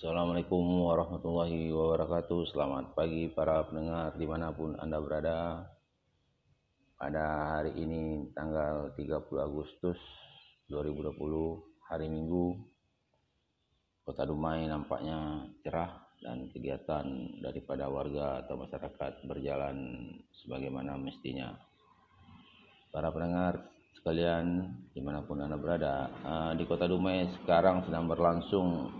Assalamualaikum warahmatullahi wabarakatuh. Selamat pagi para pendengar di mana pun Anda berada. Pada hari ini tanggal 30 Agustus 2020 Hari Minggu Kota Dumai nampaknya cerah Dan kegiatan daripada warga atau masyarakat berjalan sebagaimana mestinya. Para pendengar sekalian di mana pun Anda berada uh, Di Kota Dumai sekarang sedang berlangsung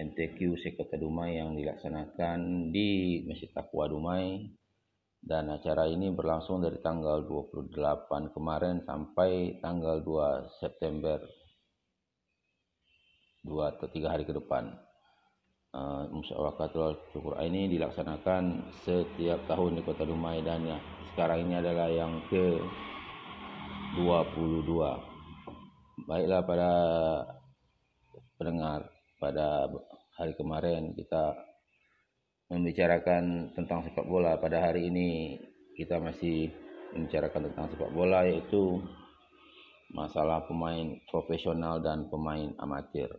MTQ Sekota Dumai yang dilaksanakan di Masjid Takwa Dumai. Dan acara ini berlangsung dari tanggal 28 kemarin sampai tanggal 2 September 2 atau 3 hari ke depan. Uh, Musyawakatul Syukur. Ini dilaksanakan setiap tahun di Kota Dumai dan ya, sekarang ini adalah yang ke 22 baiklah pada pendengar pada hari kemarin kita membicarakan tentang sepak bola. Pada hari ini kita masih membicarakan tentang sepak bola yaitu masalah pemain profesional dan pemain amatir.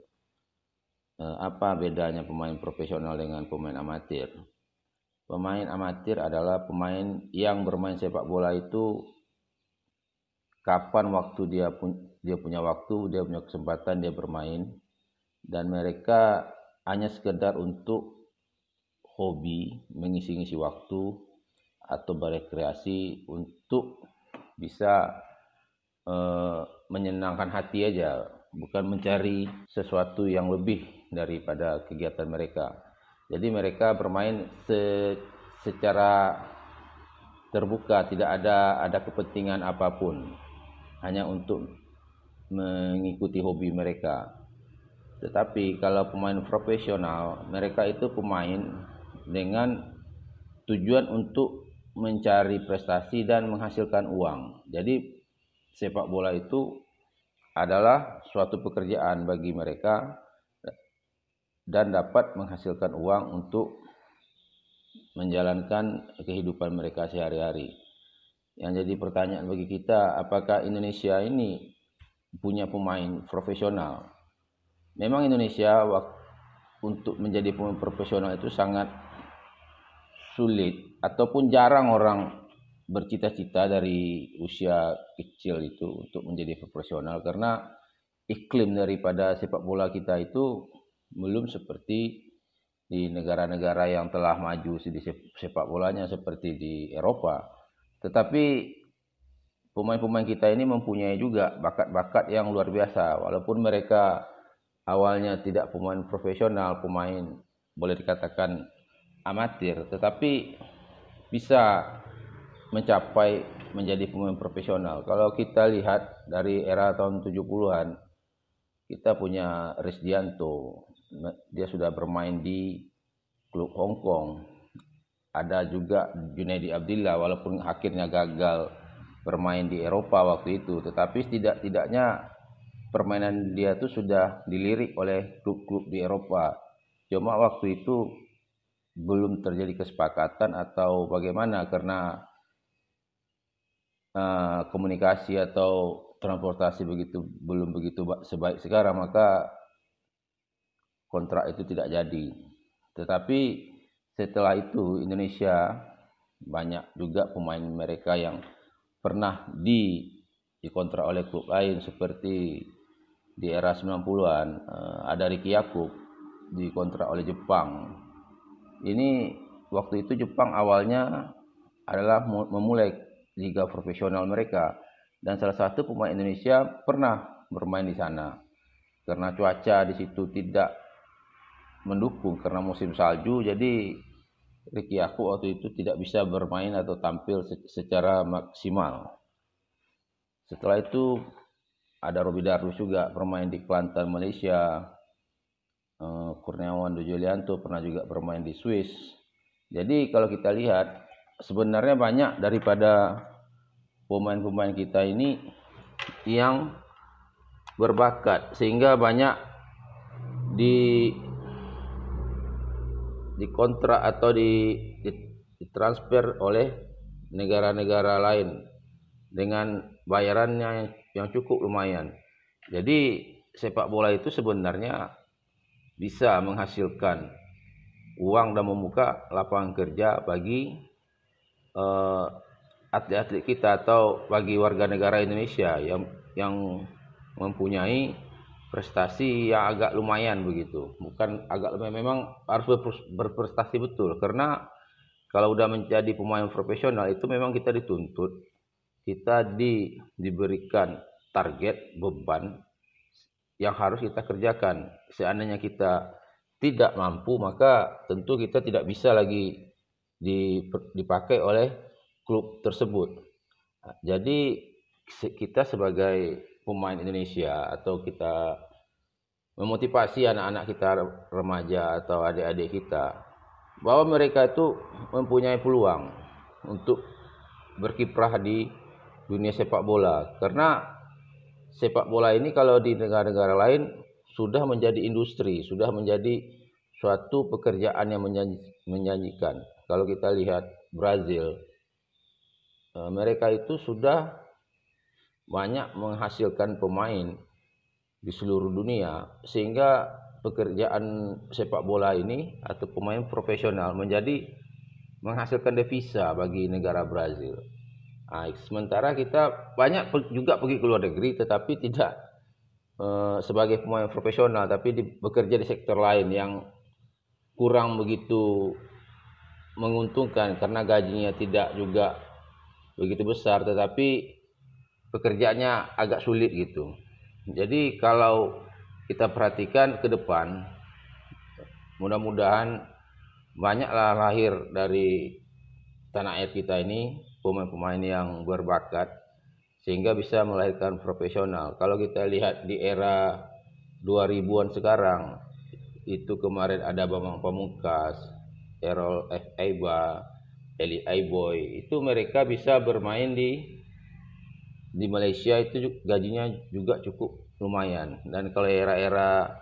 Eh, apa bedanya pemain profesional dengan pemain amatir? Pemain amatir adalah pemain yang bermain sepak bola itu kapan waktu dia pun dia punya waktu dia punya kesempatan dia bermain dan mereka hanya sekedar untuk hobi, mengisi-ngisi waktu atau berekreasi untuk bisa uh, menyenangkan hati aja, bukan mencari sesuatu yang lebih daripada kegiatan mereka. Jadi mereka bermain se secara terbuka, tidak ada ada kepentingan apa pun, hanya untuk mengikuti hobi mereka. Tetapi kalau pemain profesional, mereka itu pemain dengan tujuan untuk mencari prestasi dan menghasilkan uang. Jadi sepak bola itu adalah suatu pekerjaan bagi mereka dan dapat menghasilkan uang untuk menjalankan kehidupan mereka sehari-hari. Yang jadi pertanyaan bagi kita, apakah Indonesia ini punya pemain profesional? Memang Indonesia untuk menjadi pemain profesional itu sangat sulit ataupun jarang orang bercita-cita dari usia kecil itu untuk menjadi profesional karena iklim daripada sepak bola kita itu belum seperti di negara-negara yang telah maju di sepak bolanya seperti di Eropa. Tetapi pemain-pemain kita ini mempunyai juga bakat-bakat yang luar biasa walaupun mereka awalnya tidak pemain profesional, pemain boleh dikatakan amatir, tetapi bisa mencapai menjadi pemain profesional. Kalau kita lihat dari era tahun 70-an, kita punya Resdianto, dia sudah bermain di klub Hong Kong. Ada juga Junaidi Abdillah, walaupun akhirnya gagal bermain di Eropa waktu itu, tetapi tidak-tidaknya permainan dia tuh sudah dilirik oleh klub-klub di Eropa. Cuma waktu itu belum terjadi kesepakatan atau bagaimana karena uh, komunikasi atau transportasi begitu belum begitu sebaik sekarang maka kontrak itu tidak jadi. Tetapi setelah itu Indonesia banyak juga pemain mereka yang pernah di dikontrak oleh klub lain seperti di era 90-an eh, ada Ricky Yakub dikontrak oleh Jepang. Ini waktu itu Jepang awalnya adalah memulai liga profesional mereka dan salah satu pemain Indonesia pernah bermain di sana karena cuaca di situ tidak mendukung karena musim salju jadi Ricky Yakub waktu itu tidak bisa bermain atau tampil secara maksimal. Setelah itu ada Robi Darus juga bermain di Kelantan Malaysia. Uh, Kurniawan Dujulianto pernah juga bermain di Swiss. Jadi kalau kita lihat sebenarnya banyak daripada pemain-pemain kita ini yang berbakat sehingga banyak di dikontrak atau di, di ditransfer oleh negara-negara lain dengan bayarannya yang cukup lumayan. Jadi sepak bola itu sebenarnya bisa menghasilkan uang dan membuka lapangan kerja bagi uh, atlet-atlet kita atau bagi warga negara Indonesia yang yang mempunyai prestasi yang agak lumayan begitu. Bukan agak lumayan, memang harus berprestasi betul karena kalau udah menjadi pemain profesional itu memang kita dituntut kita di diberikan target beban yang harus kita kerjakan. Seandainya kita tidak mampu maka tentu kita tidak bisa lagi dipakai oleh klub tersebut. Jadi kita sebagai pemain Indonesia atau kita memotivasi anak-anak kita remaja atau adik-adik kita bahwa mereka itu mempunyai peluang untuk berkiprah di dunia sepak bola karena sepak bola ini kalau di negara-negara lain sudah menjadi industri, sudah menjadi suatu pekerjaan yang menjanjikan. Kalau kita lihat Brazil, Eh, mereka itu sudah banyak menghasilkan pemain di seluruh dunia sehingga pekerjaan sepak bola ini atau pemain profesional menjadi menghasilkan devisa bagi negara Brazil. Nah, sementara kita banyak juga pergi ke luar negeri tetapi tidak uh, sebagai pemain profesional tapi di, bekerja di sektor lain yang kurang begitu menguntungkan karena gajinya tidak juga begitu besar tetapi pekerjaannya agak sulit gitu. Jadi kalau kita perhatikan ke depan mudah-mudahan banyaklah lahir dari tanah air kita ini pemain-pemain yang berbakat sehingga bisa melahirkan profesional. Kalau kita lihat di era 2000-an sekarang itu kemarin ada Bambang Pamungkas, Errol F. Aiba, Eli Aiboy itu mereka bisa bermain di di Malaysia itu gajinya juga cukup lumayan dan kalau era-era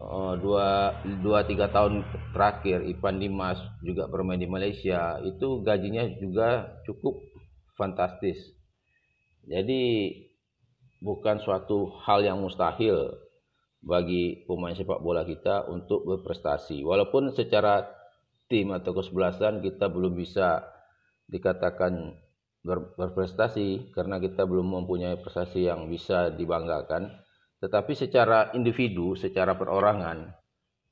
uh, dua dua tiga tahun terakhir Ipan Dimas juga bermain di Malaysia itu gajinya juga cukup fantastis jadi bukan suatu hal yang mustahil bagi pemain sepak bola kita untuk berprestasi walaupun secara tim atau kesebelasan kita belum bisa dikatakan ber, berprestasi karena kita belum mempunyai prestasi yang bisa dibanggakan. Tetapi secara individu, secara perorangan,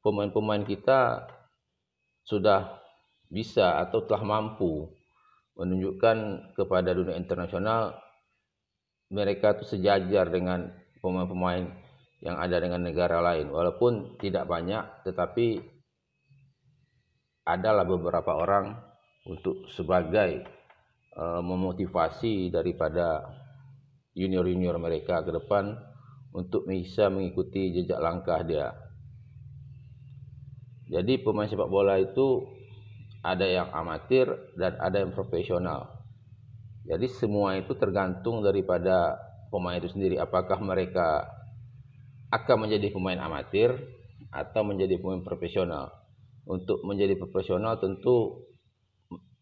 pemain-pemain kita sudah bisa atau telah mampu menunjukkan kepada dunia internasional mereka itu sejajar dengan pemain-pemain yang ada dengan negara lain. Walaupun tidak banyak tetapi adalah beberapa orang untuk sebagai uh, memotivasi daripada junior-junior mereka ke depan untuk bisa mengikuti jejak langkah dia. Jadi pemain sepak bola itu ada yang amatir dan ada yang profesional. Jadi semua itu tergantung daripada pemain itu sendiri apakah mereka akan menjadi pemain amatir atau menjadi pemain profesional untuk menjadi profesional tentu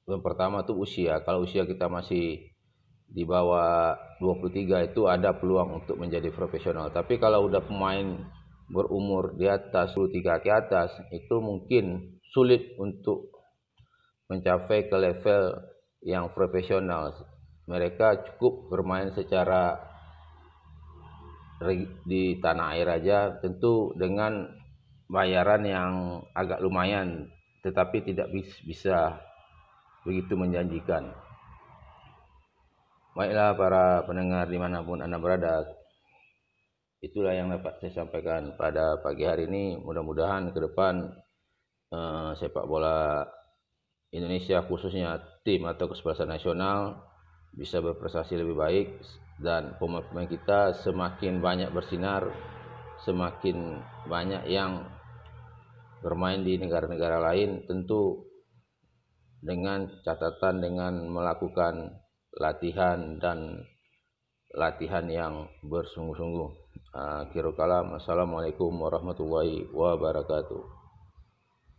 yang pertama itu usia. Kalau usia kita masih di bawah 23 itu ada peluang untuk menjadi profesional. Tapi kalau udah pemain berumur di atas 23 ke atas itu mungkin sulit untuk mencapai ke level yang profesional. Mereka cukup bermain secara di tanah air aja tentu dengan bayaran yang agak lumayan tetapi tidak bisa begitu menjanjikan. Baiklah para pendengar di mana pun Anda berada, itulah yang dapat saya sampaikan pada pagi hari ini. Mudah-mudahan ke depan eh, sepak bola Indonesia khususnya tim atau kesebelasan nasional bisa berprestasi lebih baik dan pemain-pemain kita semakin banyak bersinar semakin banyak yang bermain di negara-negara lain tentu dengan catatan dengan melakukan latihan dan latihan yang bersungguh-sungguh. Akhirul kalam. Assalamualaikum warahmatullahi wabarakatuh.